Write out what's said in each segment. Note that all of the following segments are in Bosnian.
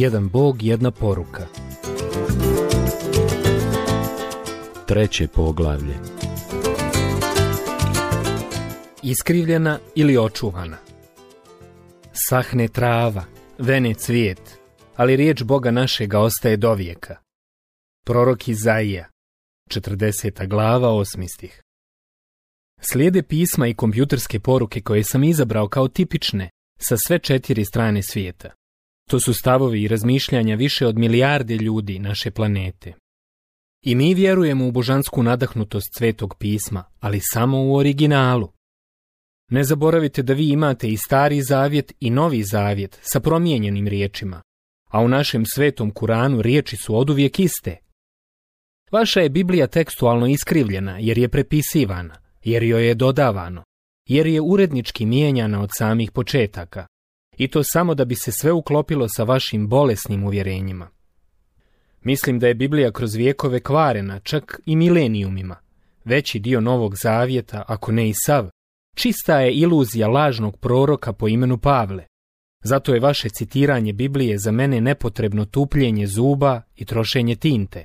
Jedan Bog, jedna poruka. Treće poglavlje. Iskrivljena ili očuvana. Sahne trava, vene cvijet, ali riječ Boga našega ostaje do vijeka. Prorok Izaija, 40. glava, 8. stih. Slijede pisma i kompjuterske poruke koje sam izabrao kao tipične sa sve četiri strane svijeta. To su stavovi i razmišljanja više od milijarde ljudi naše planete. I mi vjerujemo u božansku nadahnutost Svetog pisma, ali samo u originalu. Ne zaboravite da vi imate i stari zavjet i novi zavjet sa promijenjenim riječima, a u našem svetom Kuranu riječi su oduvijek iste. Vaša je Biblija tekstualno iskrivljena jer je prepisivana, jer joj je dodavano, jer je urednički mijenjana od samih početaka i to samo da bi se sve uklopilo sa vašim bolesnim uvjerenjima. Mislim da je Biblija kroz vijekove kvarena, čak i milenijumima. Veći dio Novog Zavjeta, ako ne i sav, čista je iluzija lažnog proroka po imenu Pavle. Zato je vaše citiranje Biblije za mene nepotrebno tupljenje zuba i trošenje tinte.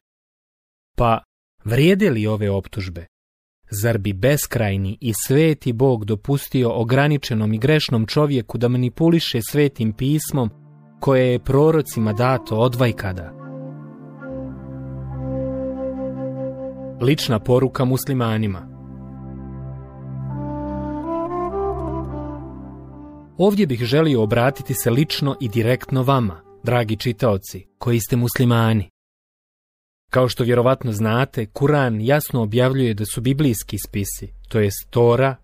Pa, vrijede li ove optužbe? Zar bi beskrajni i sveti Bog dopustio ograničenom i grešnom čovjeku da manipuliše svetim pismom koje je prorocima dato odvajkada? Lična poruka muslimanima Ovdje bih želio obratiti se lično i direktno vama, dragi čitaoci, koji ste muslimani. Kao što vjerovatno znate, Kuran jasno objavljuje da su biblijski spisi, to je Tora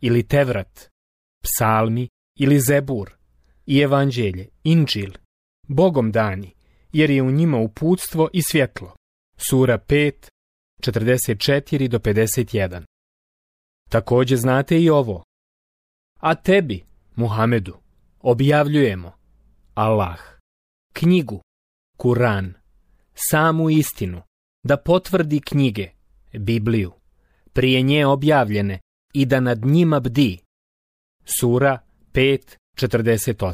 ili Tevrat, psalmi ili Zebur i evanđelje, Inđil, Bogom dani, jer je u njima uputstvo i svjetlo. Sura 5, 44 do 51. Također znate i ovo. A tebi, Muhamedu, objavljujemo Allah, knjigu, Kuran, samu istinu, da potvrdi knjige, Bibliju, prije nje objavljene i da nad njima bdi. Sura 5.48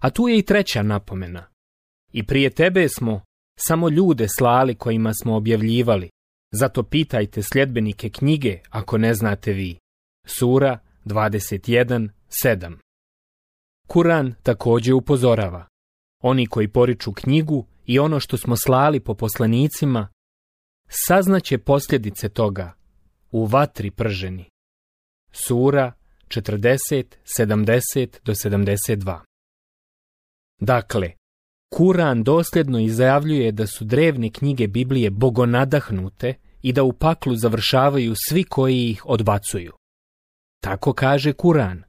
A tu je i treća napomena. I prije tebe smo samo ljude slali kojima smo objavljivali, zato pitajte sljedbenike knjige ako ne znate vi. Sura 21.7 Kuran također upozorava. Oni koji poriču knjigu i ono što smo slali po poslanicima, saznaće posljedice toga u vatri prženi. Sura 4070 do 72 Dakle, Kuran dosljedno izjavljuje da su drevne knjige Biblije bogonadahnute i da u paklu završavaju svi koji ih odbacuju. Tako kaže Kuran.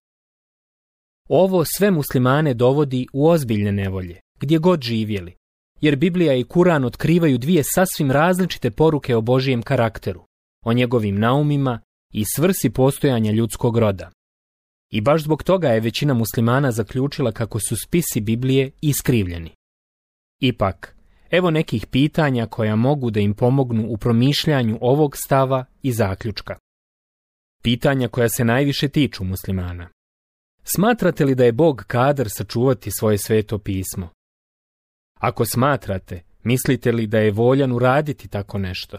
Ovo sve muslimane dovodi u ozbiljne nevolje, gdje god živjeli, jer Biblija i Kuran otkrivaju dvije sasvim različite poruke o Božijem karakteru, o njegovim naumima i svrsi postojanja ljudskog roda. I baš zbog toga je većina muslimana zaključila kako su spisi Biblije iskrivljeni. Ipak, evo nekih pitanja koja mogu da im pomognu u promišljanju ovog stava i zaključka. Pitanja koja se najviše tiču muslimana. Smatrate li da je Bog kadar sačuvati svoje sveto pismo? Ako smatrate, mislite li da je voljan uraditi tako nešto?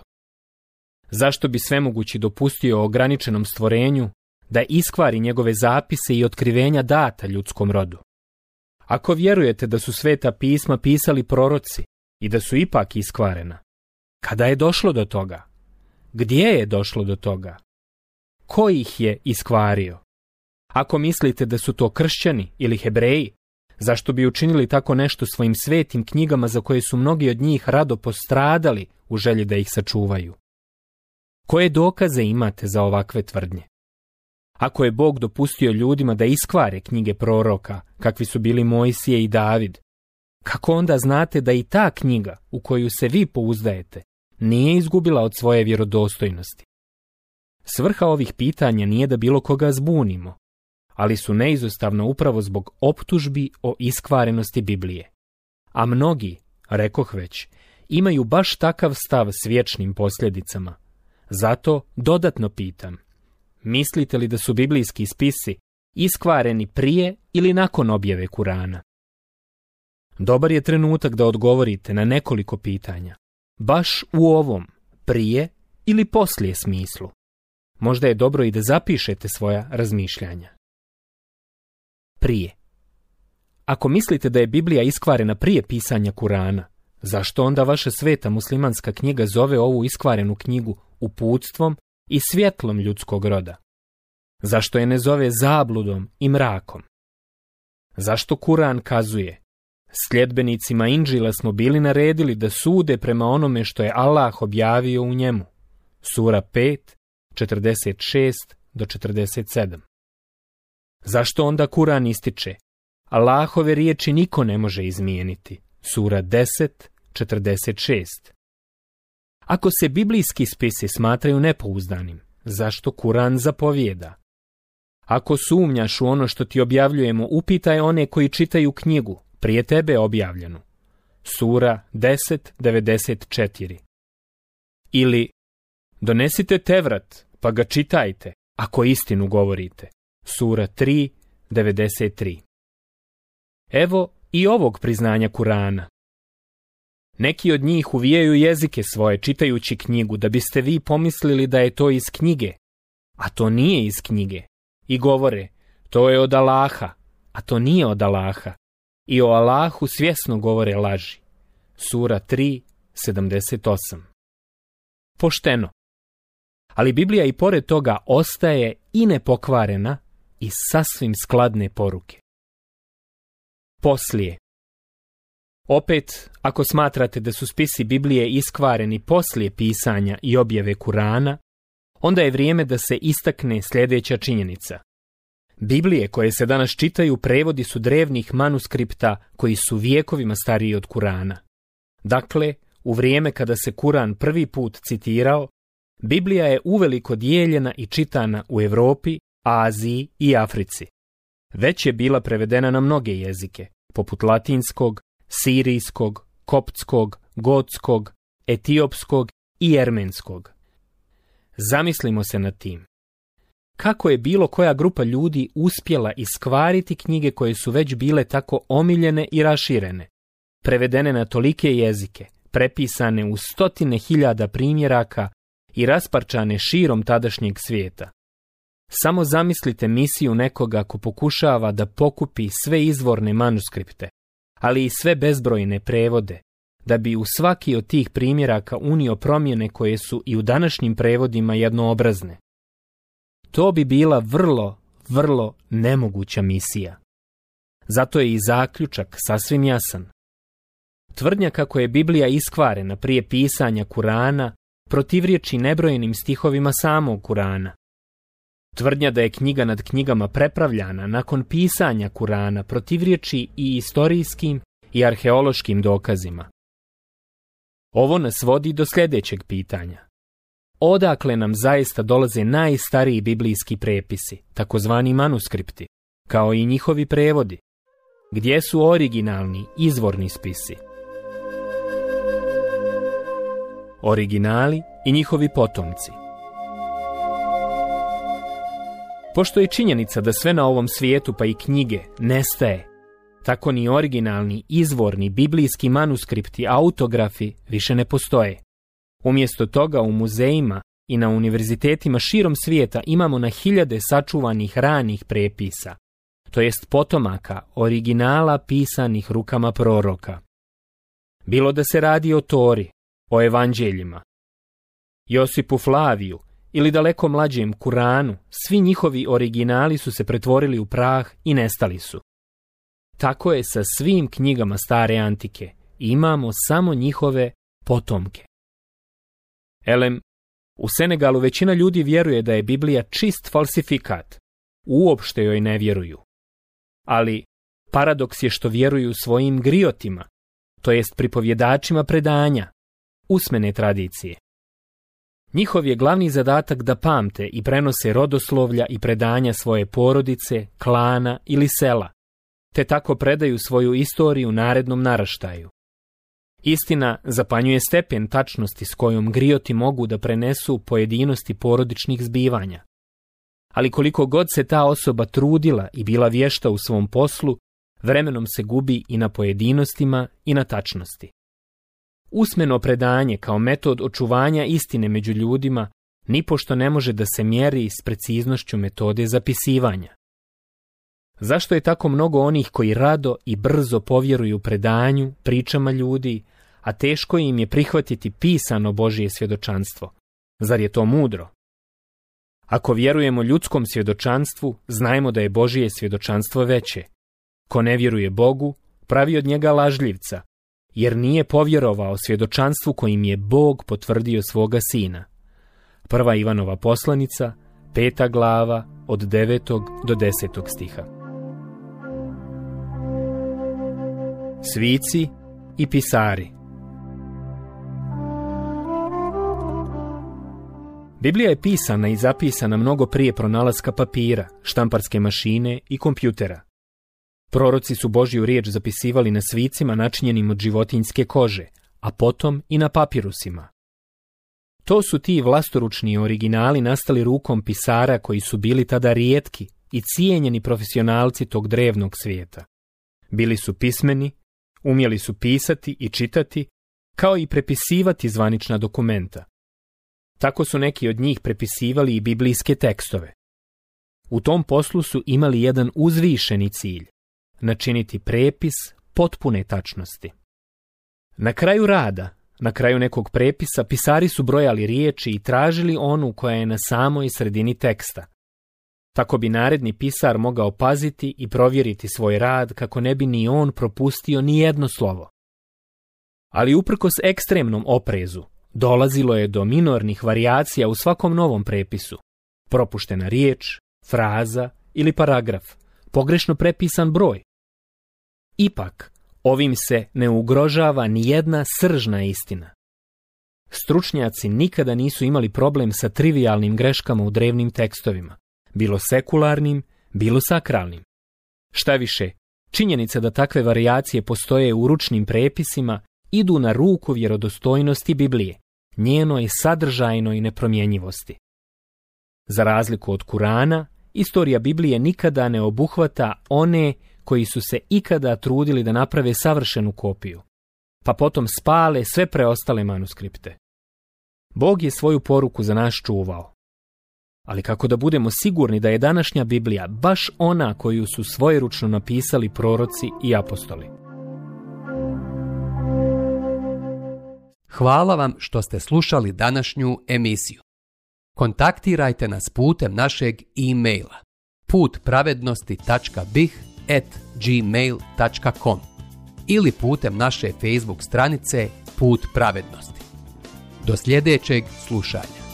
Zašto bi svemogući dopustio ograničenom stvorenju da iskvari njegove zapise i otkrivenja data ljudskom rodu? Ako vjerujete da su sveta pisma pisali proroci i da su ipak iskvarena, kada je došlo do toga? Gdje je došlo do toga? Ko ih je iskvario? Ako mislite da su to kršćani ili hebreji, Zašto bi učinili tako nešto svojim svetim knjigama za koje su mnogi od njih rado postradali u želji da ih sačuvaju? Koje dokaze imate za ovakve tvrdnje? Ako je Bog dopustio ljudima da iskvare knjige proroka, kakvi su bili Mojsije i David, kako onda znate da i ta knjiga u koju se vi pouzdajete nije izgubila od svoje vjerodostojnosti? Svrha ovih pitanja nije da bilo koga zbunimo, ali su neizostavno upravo zbog optužbi o iskvarenosti Biblije. A mnogi, rekoh već, imaju baš takav stav s vječnim posljedicama. Zato dodatno pitam, mislite li da su biblijski spisi iskvareni prije ili nakon objave Kurana? Dobar je trenutak da odgovorite na nekoliko pitanja, baš u ovom prije ili poslije smislu. Možda je dobro i da zapišete svoja razmišljanja prije. Ako mislite da je Biblija iskvarena prije pisanja Kurana, zašto onda vaša sveta muslimanska knjiga zove ovu iskvarenu knjigu uputstvom i svjetlom ljudskog roda? Zašto je ne zove zabludom i mrakom? Zašto Kuran kazuje Sljedbenicima Inđila smo bili naredili da sude prema onome što je Allah objavio u njemu. Sura 5, 46 do 47. Zašto onda Kuran ističe? Allahove riječi niko ne može izmijeniti. Sura 10.46 Ako se biblijski spisi smatraju nepouzdanim, zašto Kuran zapovjeda? Ako sumnjaš u ono što ti objavljujemo, upitaj one koji čitaju knjigu, prije tebe objavljenu. Sura 10.94 Ili, donesite tevrat, pa ga čitajte, ako istinu govorite sura 3, 93. Evo i ovog priznanja Kurana. Neki od njih uvijaju jezike svoje čitajući knjigu, da biste vi pomislili da je to iz knjige, a to nije iz knjige. I govore, to je od Alaha, a to nije od Alaha, I o Alahu svjesno govore laži. Sura 3, Pošteno. Ali Biblija i pored toga ostaje i nepokvarena i sasvim skladne poruke. Poslije opet, ako smatrate da su spisi Biblije iskvareni poslije pisanja i objave Kurana, onda je vrijeme da se istakne sljedeća činjenica. Biblije koje se danas čitaju prevodi su drevnih manuskripta koji su vijekovima stariji od Kurana. Dakle, u vrijeme kada se Kuran prvi put citirao, Biblija je uveliko dijeljena i čitana u Europi, Aziji i Africi. Već je bila prevedena na mnoge jezike, poput latinskog, sirijskog, koptskog, gotskog, etiopskog i ermenskog. Zamislimo se nad tim. Kako je bilo koja grupa ljudi uspjela iskvariti knjige koje su već bile tako omiljene i raširene, prevedene na tolike jezike, prepisane u stotine hiljada primjeraka i rasparčane širom tadašnjeg svijeta. Samo zamislite misiju nekoga ko pokušava da pokupi sve izvorne manuskripte, ali i sve bezbrojne prevode, da bi u svaki od tih primjeraka unio promjene koje su i u današnjim prevodima jednoobrazne. To bi bila vrlo, vrlo nemoguća misija. Zato je i zaključak sasvim jasan. Tvrdnja kako je Biblija iskvarena prije pisanja Kurana protivriječi nebrojenim stihovima samog Kurana. Tvrdnja da je knjiga nad knjigama prepravljana nakon pisanja Kurana protivriječi i istorijskim i arheološkim dokazima. Ovo nas vodi do sljedećeg pitanja. Odakle nam zaista dolaze najstariji biblijski prepisi, takozvani manuskripti, kao i njihovi prevodi? Gdje su originalni, izvorni spisi? Originali i njihovi potomci Pošto je činjenica da sve na ovom svijetu, pa i knjige, nestaje, tako ni originalni, izvorni, biblijski manuskripti, autografi više ne postoje. Umjesto toga u muzejima i na univerzitetima širom svijeta imamo na hiljade sačuvanih ranih prepisa, to jest potomaka, originala pisanih rukama proroka. Bilo da se radi o Tori, o evanđeljima, Josipu Flaviju, ili daleko mlađem Kuranu, svi njihovi originali su se pretvorili u prah i nestali su. Tako je sa svim knjigama stare antike, imamo samo njihove potomke. Elem, u Senegalu većina ljudi vjeruje da je Biblija čist falsifikat, uopšte joj ne vjeruju. Ali paradoks je što vjeruju svojim griotima, to jest pripovjedačima predanja, usmene tradicije. Njihov je glavni zadatak da pamte i prenose rodoslovlja i predanja svoje porodice, klana ili sela, te tako predaju svoju istoriju narednom naraštaju. Istina zapanjuje stepen tačnosti s kojom grioti mogu da prenesu pojedinosti porodičnih zbivanja. Ali koliko god se ta osoba trudila i bila vješta u svom poslu, vremenom se gubi i na pojedinostima i na tačnosti. Usmeno predanje kao metod očuvanja istine među ljudima nipošto ne može da se mjeri s preciznošću metode zapisivanja. Zašto je tako mnogo onih koji rado i brzo povjeruju predanju, pričama ljudi, a teško im je prihvatiti pisano Božije svjedočanstvo? Zar je to mudro? Ako vjerujemo ljudskom svjedočanstvu, znajmo da je Božije svjedočanstvo veće. Ko ne vjeruje Bogu, pravi od njega lažljivca, jer nije povjerovao svjedočanstvu kojim je Bog potvrdio svoga sina. Prva Ivanova poslanica, peta glava, od 9. do 10. stiha. Svici i pisari Biblija je pisana i zapisana mnogo prije pronalaska papira, štamparske mašine i kompjutera. Proroci su Božju riječ zapisivali na svicima načinjenim od životinjske kože, a potom i na papirusima. To su ti vlastoručni originali nastali rukom pisara koji su bili tada rijetki i cijenjeni profesionalci tog drevnog svijeta. Bili su pismeni, umjeli su pisati i čitati, kao i prepisivati zvanična dokumenta. Tako su neki od njih prepisivali i biblijske tekstove. U tom poslu su imali jedan uzvišeni cilj načiniti prepis potpune tačnosti. Na kraju rada, na kraju nekog prepisa, pisari su brojali riječi i tražili onu koja je na samoj sredini teksta. Tako bi naredni pisar mogao paziti i provjeriti svoj rad kako ne bi ni on propustio ni jedno slovo. Ali uprkos ekstremnom oprezu, dolazilo je do minornih varijacija u svakom novom prepisu. Propuštena riječ, fraza ili paragraf, pogrešno prepisan broj, Ipak, ovim se ne ugrožava ni jedna sržna istina. Stručnjaci nikada nisu imali problem sa trivialnim greškama u drevnim tekstovima, bilo sekularnim, bilo sakralnim. Šta više, činjenica da takve varijacije postoje u ručnim prepisima idu na ruku vjerodostojnosti Biblije, njenoj sadržajnoj nepromjenjivosti. Za razliku od Kurana, istorija Biblije nikada ne obuhvata one koji su se ikada trudili da naprave savršenu kopiju, pa potom spale sve preostale manuskripte. Bog je svoju poruku za nas čuvao. Ali kako da budemo sigurni da je današnja Biblija baš ona koju su svojeručno napisali proroci i apostoli? Hvala vam što ste slušali današnju emisiju. Kontaktirajte nas putem našeg e-maila putpravednosti.bih.com at gmail.com ili putem naše Facebook stranice Put pravednosti. Do sljedećeg slušanja.